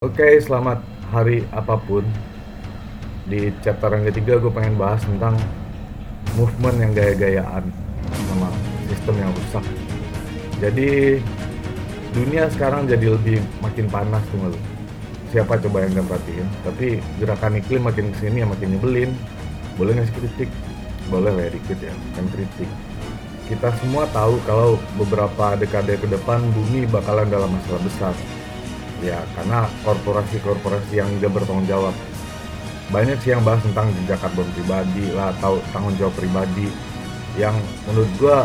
Oke, selamat hari apa pun. Di chapter yang ketiga gue pengen bahas tentang movement yang gaya-gayaan sama sistem yang rusak. Jadi dunia sekarang jadi lebih makin panas tuh lu. Siapa coba yang gak perhatiin? Tapi gerakan iklim makin ke sini ya makin nyebelin. Boleh ngasih kritik? Boleh lah ya dikit ya, kan kritik. Kita semua tahu kalau beberapa dekade ke depan bumi bakalan dalam masalah besar ya karena korporasi-korporasi yang tidak bertanggung jawab. Banyak sih yang bahas tentang jejak karbon pribadi lah atau tanggung jawab pribadi yang menurut gua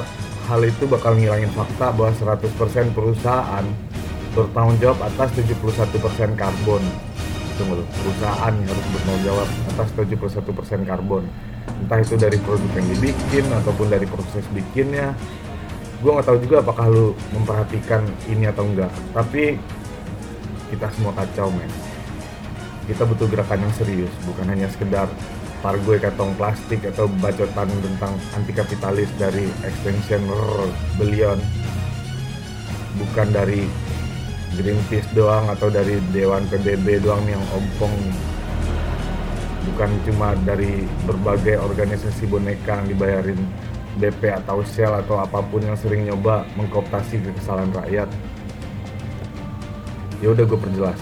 hal itu bakal ngilangin fakta bahwa 100% perusahaan bertanggung jawab atas 71% karbon. Tunggu perusahaan harus bertanggung jawab atas 71% karbon. Entah itu dari produk yang dibikin ataupun dari proses bikinnya. Gue nggak tahu juga apakah lu memperhatikan ini atau enggak. Tapi kita semua kacau men. Kita butuh gerakan yang serius bukan hanya sekedar pargue kantong plastik atau bacotan tentang anti kapitalis dari extension belion bukan dari Greenpeace doang atau dari Dewan PBB doang yang ompong. Bukan cuma dari berbagai organisasi boneka yang dibayarin BP atau Shell atau apa pun yang sering nyoba mengkooptasi kesalahan rakyat ya udah gue perjelas.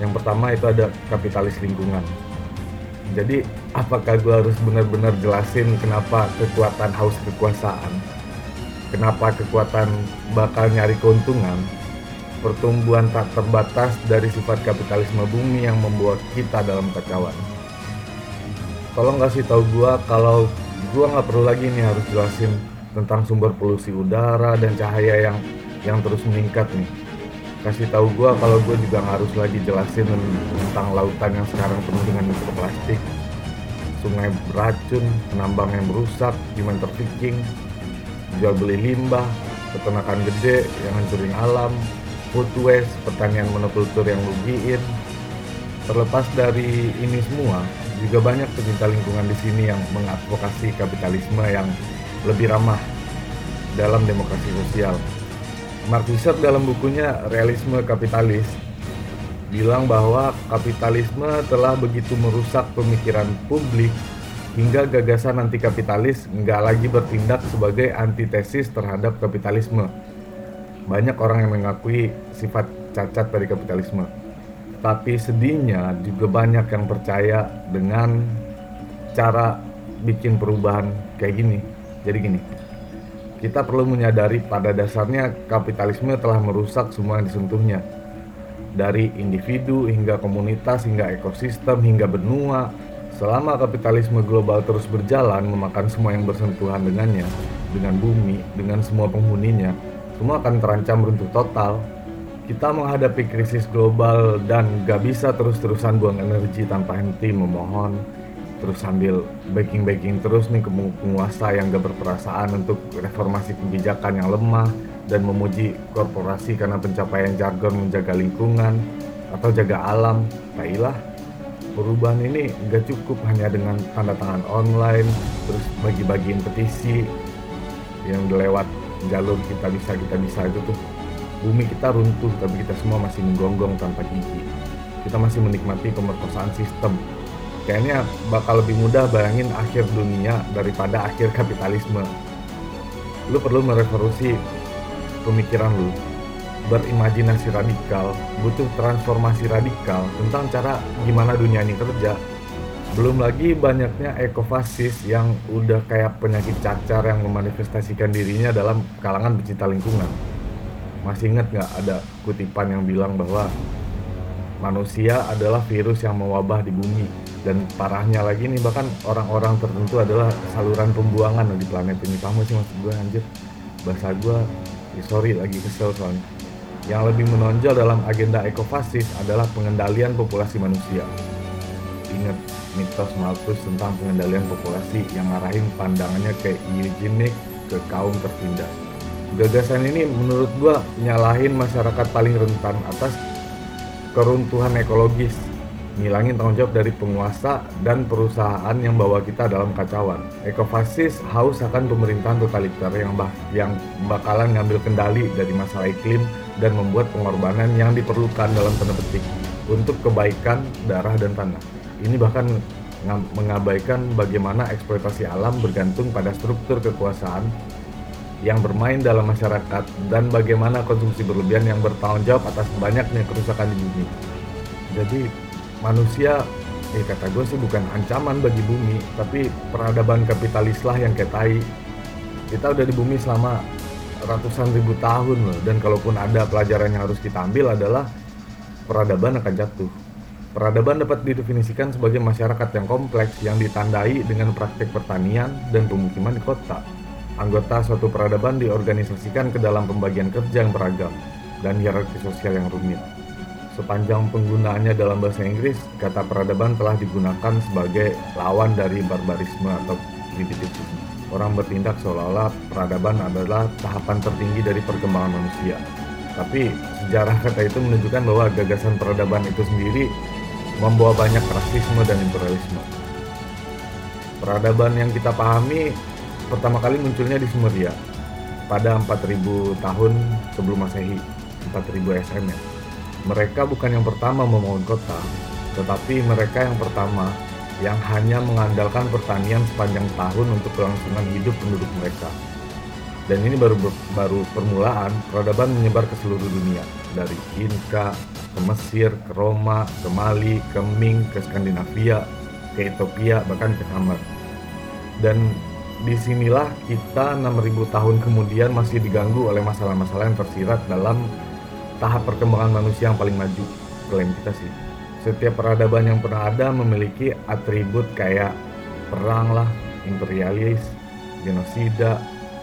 Yang pertama itu ada kapitalis lingkungan. Jadi apakah gue harus benar-benar jelasin kenapa kekuatan haus kekuasaan kenapa kekuatan bakal nyari keuntungan pertumbuhan tak terbatas dari sifat kapitalisme bumi yang membuat kita dalam kacauan tolong kasih tahu gue kalau gue nggak perlu lagi nih harus jelasin tentang sumber polusi udara dan cahaya yang yang terus meningkat nih kasih tahu gue kalau gue juga harus lagi jelasin tentang lautan yang sekarang penuh dengan mikroplastik. Sungai beracun penambang yang merusak demand trafficking jual beli limbah peternakan gede yang hancurin alam food waste pertanian monokultur yang rugiin. Terlepas dari ini semua juga banyak pecinta lingkungan di sini yang mengadvokasi kapitalisme yang lebih ramah dalam demokrasi sosial Mark Fisher dalam bukunya Realisme Kapitalis bilang bahwa kapitalisme telah begitu merusak pemikiran publik hingga gagasan anti kapitalis nggak lagi bertindak sebagai antitesis terhadap kapitalisme. Banyak orang yang mengakui sifat cacat dari kapitalisme. Tapi sedihnya juga banyak yang percaya dengan cara bikin perubahan kayak gini. Jadi gini, kita perlu menyadari pada dasarnya kapitalisme telah merusak semua yang disentuhnya. Dari individu hingga komunitas hingga ekosistem hingga benua, selama kapitalisme global terus berjalan memakan semua yang bersentuhan dengannya, dengan bumi, dengan semua penghuninya, semua akan terancam runtuh total. Kita menghadapi krisis global dan gak bisa terus-terusan buang energi tanpa henti memohon, terus sambil baking-baking terus nih ke penguasa yang gak berperasaan untuk reformasi kebijakan yang lemah dan memuji korporasi karena pencapaian jargon menjaga lingkungan atau jaga alam. Baiklah, perubahan ini gak cukup hanya dengan tanda tangan online, terus bagi-bagiin petisi yang lewat jalur kita bisa kita bisa. Itu tuh bumi kita runtuh tapi kita semua masih menggonggong tanpa gigi. Kita masih menikmati pemerkosaan sistem kayaknya bakal lebih mudah bayangin akhir dunia daripada akhir kapitalisme. Lu perlu merevolusi pemikiran lu. Berimajinasi radikal butuh transformasi radikal tentang cara gimana dunia ini kerja. Belum lagi banyaknya ekofasis yang udah kayak penyakit cacar yang memanifestasikan dirinya dalam kalangan pecinta lingkungan. Masih ingat nggak ada kutipan yang bilang bahwa manusia adalah virus yang mewabah di bumi dan parahnya lagi nih bahkan orang-orang tertentu adalah saluran pembuangan di planet ini. Paham sih maksud gue anjir. Bahasa gue ya sorry lagi kesel soalnya. Yang lebih menonjol dalam agenda ekofasis adalah pengendalian populasi manusia. Ingat mitos Malthus tentang pengendalian populasi yang ngarahin pandangannya ke eugenik ke kaum tertindas. Gagasan ini menurut gue nyalahin masyarakat paling rentan atas keruntuhan ekologis ngilangin tanggung jawab dari penguasa dan perusahaan yang bawa kita dalam kacauan. Ekofasis haus akan pemerintahan totaliter yang bah yang bakalan ngambil kendali dari masalah iklim dan membuat pengorbanan yang diperlukan dalam tanda petik. untuk kebaikan darah dan tanah. Ini bahkan mengabaikan bagaimana eksploitasi alam bergantung pada struktur kekuasaan yang bermain dalam masyarakat dan bagaimana konsumsi berlebihan yang bertanggung jawab atas banyaknya kerusakan di bumi. Jadi manusia, eh kata gue sih bukan ancaman bagi bumi, tapi peradaban kapitalis lah yang kayak tai. Kita udah di bumi selama ratusan ribu tahun loh, dan kalaupun ada pelajaran yang harus kita ambil adalah peradaban akan jatuh. Peradaban dapat didefinisikan sebagai masyarakat yang kompleks yang ditandai dengan praktik pertanian dan pemukiman di kota. Anggota suatu peradaban diorganisasikan ke dalam pembagian kerja yang beragam dan hierarki sosial yang rumit. Sepanjang penggunaannya dalam bahasa Inggris, kata peradaban telah digunakan sebagai lawan dari barbarisme atau primitivisme. Orang bertindak seolah-olah peradaban adalah tahapan tertinggi dari perkembangan manusia. Tapi sejarah kata itu menunjukkan bahwa gagasan peradaban itu sendiri membawa banyak rasisme dan imperialisme. Peradaban yang kita pahami pertama kali munculnya di Sumeria pada 4000 tahun sebelum Masehi, 4000 SM ya. Mereka bukan yang pertama membangun kota, tetapi mereka yang pertama yang hanya mengandalkan pertanian sepanjang tahun untuk kelangsungan hidup penduduk mereka. Dan ini baru baru permulaan peradaban menyebar ke seluruh dunia dari Inka, ke Mesir, ke Roma, ke Mali, ke Ming, ke Skandinavia, ke Ethiopia, bahkan ke Hammer. Dan di sinilah kita 6000 tahun kemudian masih diganggu oleh masalah-masalah yang tersirat dalam tahap perkembangan manusia yang paling maju klaim kita sih. Setiap peradaban yang pernah ada memiliki atribut kayak perang lah imperialis genosida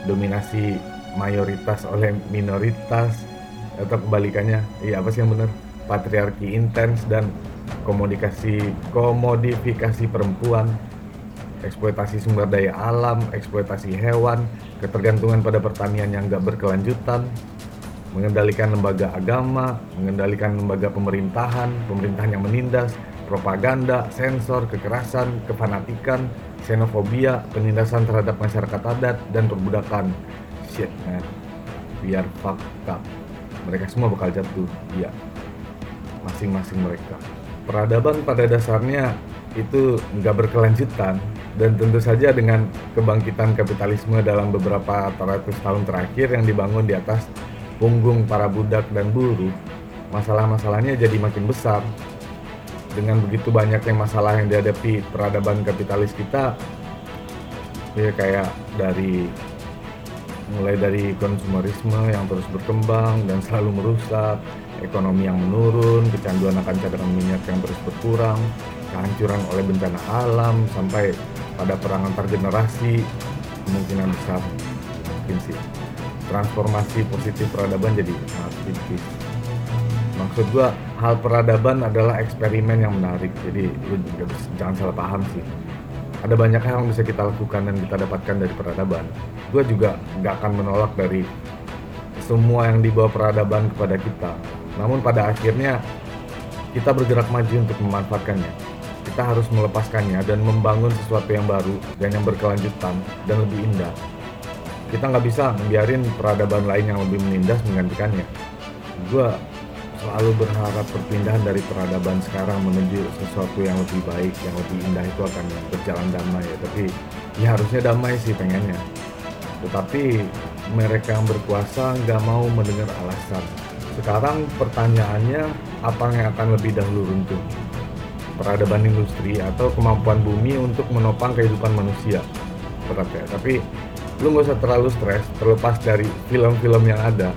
dominasi mayoritas oleh minoritas atau kebalikannya. Iya apa sih yang benar? Patriarki intens dan komodifikasi komodifikasi perempuan, eksploitasi sumber daya alam, eksploitasi hewan, ketergantungan pada pertanian yang nggak berkelanjutan, mengendalikan lembaga agama, mengendalikan lembaga pemerintahan, pemerintahan yang menindas, propaganda, sensor, kekerasan, kefanatikan, xenofobia, penindasan terhadap masyarakat adat, dan perbudakan. Shit man, biar up. Mereka semua bakal jatuh, iya masing-masing mereka. Peradaban pada dasarnya itu nggak berkelanjutan dan tentu saja dengan kebangkitan kapitalisme dalam beberapa ratus tahun terakhir yang dibangun di atas punggung para budak dan buruh, masalah-masalahnya jadi makin besar. Dengan begitu banyak yang masalah yang dihadapi peradaban kapitalis kita, ya kayak dari mulai dari konsumerisme yang terus berkembang dan selalu merusak, ekonomi yang menurun, kecanduan akan cadangan minyak yang terus berkurang, kehancuran oleh bencana alam, sampai pada perang antar generasi, kemungkinan besar mungkin sih transformasi positif peradaban jadi sangat tipis. Maksud gua hal peradaban adalah eksperimen yang menarik, jadi lu jangan salah paham sih. Ada banyak hal yang bisa kita lakukan dan kita dapatkan dari peradaban. Gua juga nggak akan menolak dari semua yang dibawa peradaban kepada kita namun pada akhirnya kita bergerak maju untuk memanfaatkannya. Kita harus melepaskannya dan membangun sesuatu yang baru dan yang berkelanjutan dan lebih indah. Kita nggak bisa membiarin peradaban lain yang lebih menindas menggantikannya. Gue selalu berharap perpindahan dari peradaban sekarang menuju sesuatu yang lebih baik, yang lebih indah itu akan berjalan damai ya. Tapi ya harusnya damai sih pengennya. Tetapi mereka yang berkuasa nggak mau mendengar alasan sekarang pertanyaannya apa yang akan lebih dahulu runtuh? Peradaban industri atau kemampuan bumi untuk menopang kehidupan manusia? Berat ya, tapi lu nggak usah terlalu stres terlepas dari film-film yang ada.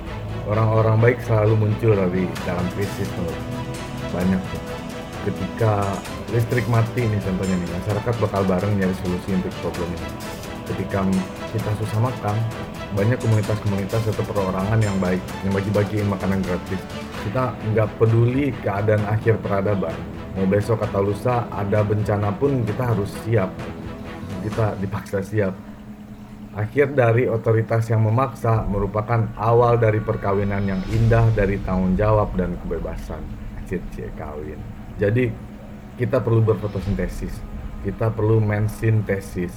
Orang-orang baik selalu muncul dari dalam krisis tuh. Banyak tuh. Ketika listrik mati nih contohnya nih masyarakat bakal bareng nyari solusi untuk problem ini. Ketika kita susah makan banyak komunitas-komunitas atau perorangan yang baik yang bagi-bagiin makanan gratis. Kita nggak peduli keadaan akhir peradaban. Mau besok atau lusa ada bencana pun kita harus siap. Kita dipaksa siap akhir dari otoritas yang memaksa merupakan awal dari perkawinan yang indah dari tanggung jawab dan kebebasan. Cip kawin. Jadi kita perlu berfotosintesis. Kita perlu mensintesis.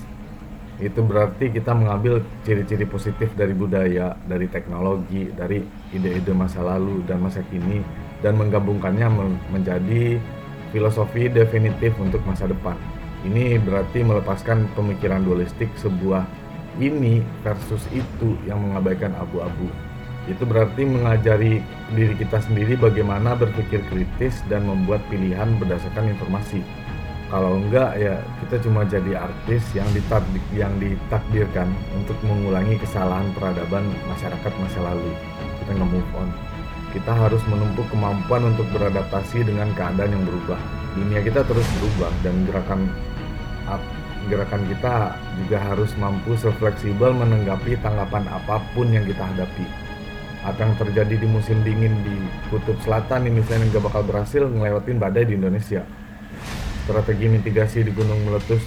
Itu berarti kita mengambil ciri-ciri positif dari budaya, dari teknologi, dari ide-ide masa lalu dan masa kini dan menggabungkannya menjadi filosofi definitif untuk masa depan. Ini berarti melepaskan pemikiran dualistik sebuah ini versus itu yang mengabaikan abu-abu. Itu berarti mengajari diri kita sendiri bagaimana berpikir kritis dan membuat pilihan berdasarkan informasi. Kalau enggak ya kita cuma jadi artis yang ditakdir, yang ditakdirkan untuk mengulangi kesalahan peradaban masyarakat masa lalu. Kita nggak move on. Kita harus menumpuk kemampuan untuk beradaptasi dengan keadaan yang berubah. Dunia kita terus berubah dan gerakan gerakan kita juga harus mampu sefleksibel menanggapi tanggapan apa pun yang kita hadapi. Apa terjadi di musim dingin di kutub selatan ini misalnya nggak bakal berhasil ngelewatin badai di Indonesia. Strategi mitigasi di gunung meletus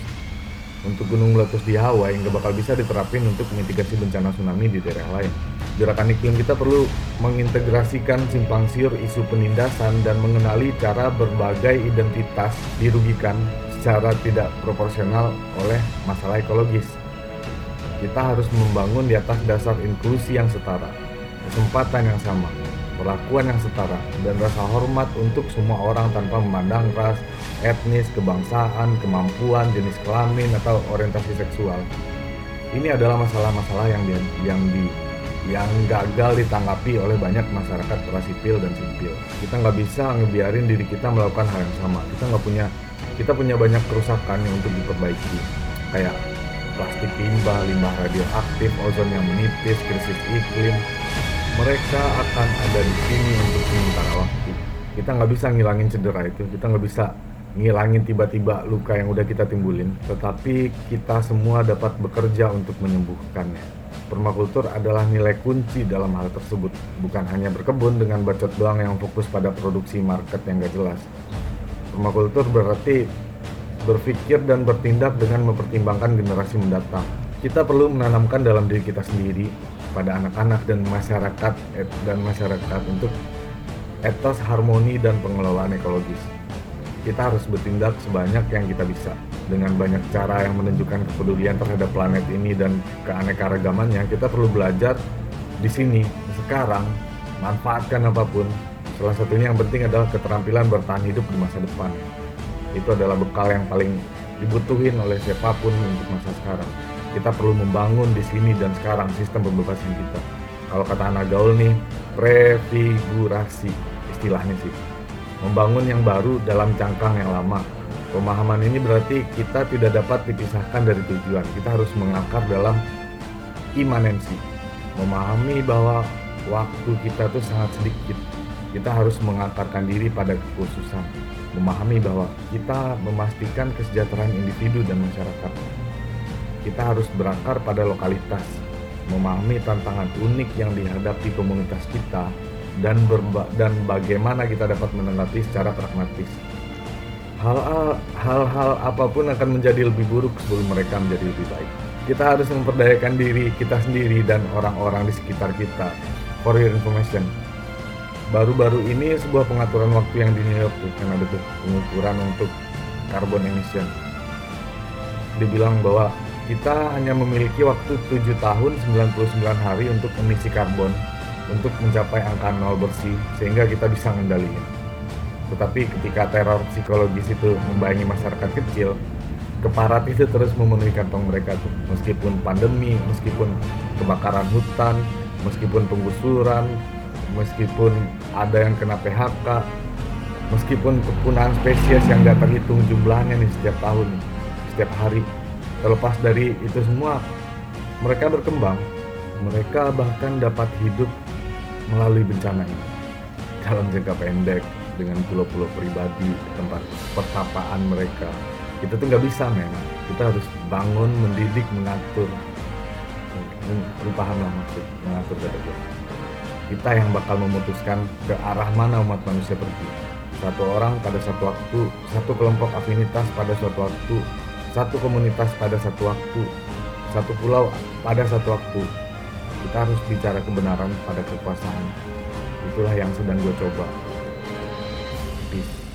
untuk gunung meletus di Hawaii nggak bakal bisa diterapin untuk mitigasi bencana tsunami di daerah lain. Gerakan iklim kita perlu mengintegrasikan simpang siur isu penindasan dan mengenali cara berbagai identitas dirugikan secara tidak proporsional oleh masalah ekologis. Kita harus membangun di atas dasar inklusi yang setara, kesempatan yang sama, perlakuan yang setara, dan rasa hormat untuk semua orang tanpa memandang ras, etnis, kebangsaan, kemampuan, jenis kelamin, atau orientasi seksual. Ini adalah masalah-masalah yang di, yang di yang gagal ditanggapi oleh banyak masyarakat prasipil dan sipil. Kita nggak bisa ngebiarin diri kita melakukan hal yang sama. Kita nggak punya kita punya banyak kerusakan yang untuk diperbaiki kayak plastik limbah, limbah radioaktif, ozon yang menipis, krisis iklim. Mereka akan ada di sini untuk sementara waktu. Kita nggak bisa ngilangin cedera itu, kita nggak bisa ngilangin tiba-tiba luka yang udah kita timbulin, tetapi kita semua dapat bekerja untuk menyembuhkannya. Permakultur adalah nilai kunci dalam hal tersebut, bukan hanya berkebun dengan bacot doang yang fokus pada produksi market yang gak jelas, Permakultur berarti berpikir dan bertindak dengan mempertimbangkan generasi mendatang. Kita perlu menanamkan dalam diri kita sendiri pada anak-anak dan masyarakat dan masyarakat untuk etos harmoni dan pengelolaan ekologis. Kita harus bertindak sebanyak yang kita bisa dengan banyak cara yang menunjukkan kepedulian terhadap planet ini dan keanekaragamannya. Kita perlu belajar di sini sekarang manfaatkan apa pun Salah satunya yang penting adalah keterampilan bertahan hidup di masa depan. Itu adalah bekal yang paling dibutuhin oleh siapa pun untuk masa sekarang. Kita perlu membangun di sini dan sekarang sistem pembebasan kita. Kalau kata anak gaul nih, prefigurasi istilahnya sih. Membangun yang baru dalam cangkang yang lama. Pemahaman ini berarti kita tidak dapat dipisahkan dari tujuan. Kita harus mengakar dalam imanensi. Memahami bahwa waktu kita tuh sangat sedikit kita harus mengantarkan diri pada kekhususan, memahami bahwa kita memastikan kesejahteraan individu dan masyarakat. Kita harus berakar pada lokalitas, memahami tantangan unik yang dihadapi komunitas kita dan dan bagaimana kita dapat menanggapi secara pragmatis. Hal-hal apa pun akan menjadi lebih buruk sebelum mereka menjadi lebih baik. Kita harus memperdayakan diri kita sendiri dan orang-orang di sekitar kita. For your information, baru-baru ini sebuah pengaturan waktu yang di New York tuh kan ada tuh pengukuran untuk carbon emission. Dibilang bahwa kita hanya memiliki waktu 7 tahun 99 hari untuk emisi karbon untuk mencapai angka nol bersih sehingga kita bisa mengendalikan tetapi ketika teror psikologis itu membayangi masyarakat kecil keparat itu terus memenuhi kantong mereka tuh. Meskipun pandemi meskipun kebakaran hutan meskipun penggusuran meskipun ada yang kena PHK, meskipun kepunahan spesies yang gak terhitung jumlahnya nih setiap tahun, setiap hari. Terlepas dari itu semua, mereka berkembang, mereka bahkan dapat hidup melalui bencana ini. Dalam jangka pendek dengan pulau-pulau pribadi tempat pertapaan mereka kita tuh nggak bisa men kita harus bangun mendidik mengatur. Lu paham lah maksud mengatur gue kita yang bakal memutuskan ke arah mana umat manusia pergi. Satu orang pada satu waktu, satu kelompok afinitas pada suatu waktu, satu komunitas pada satu waktu, satu pulau pada satu waktu. Kita harus bicara kebenaran pada kekuasaan. Itulah yang sedang gue coba. Peace.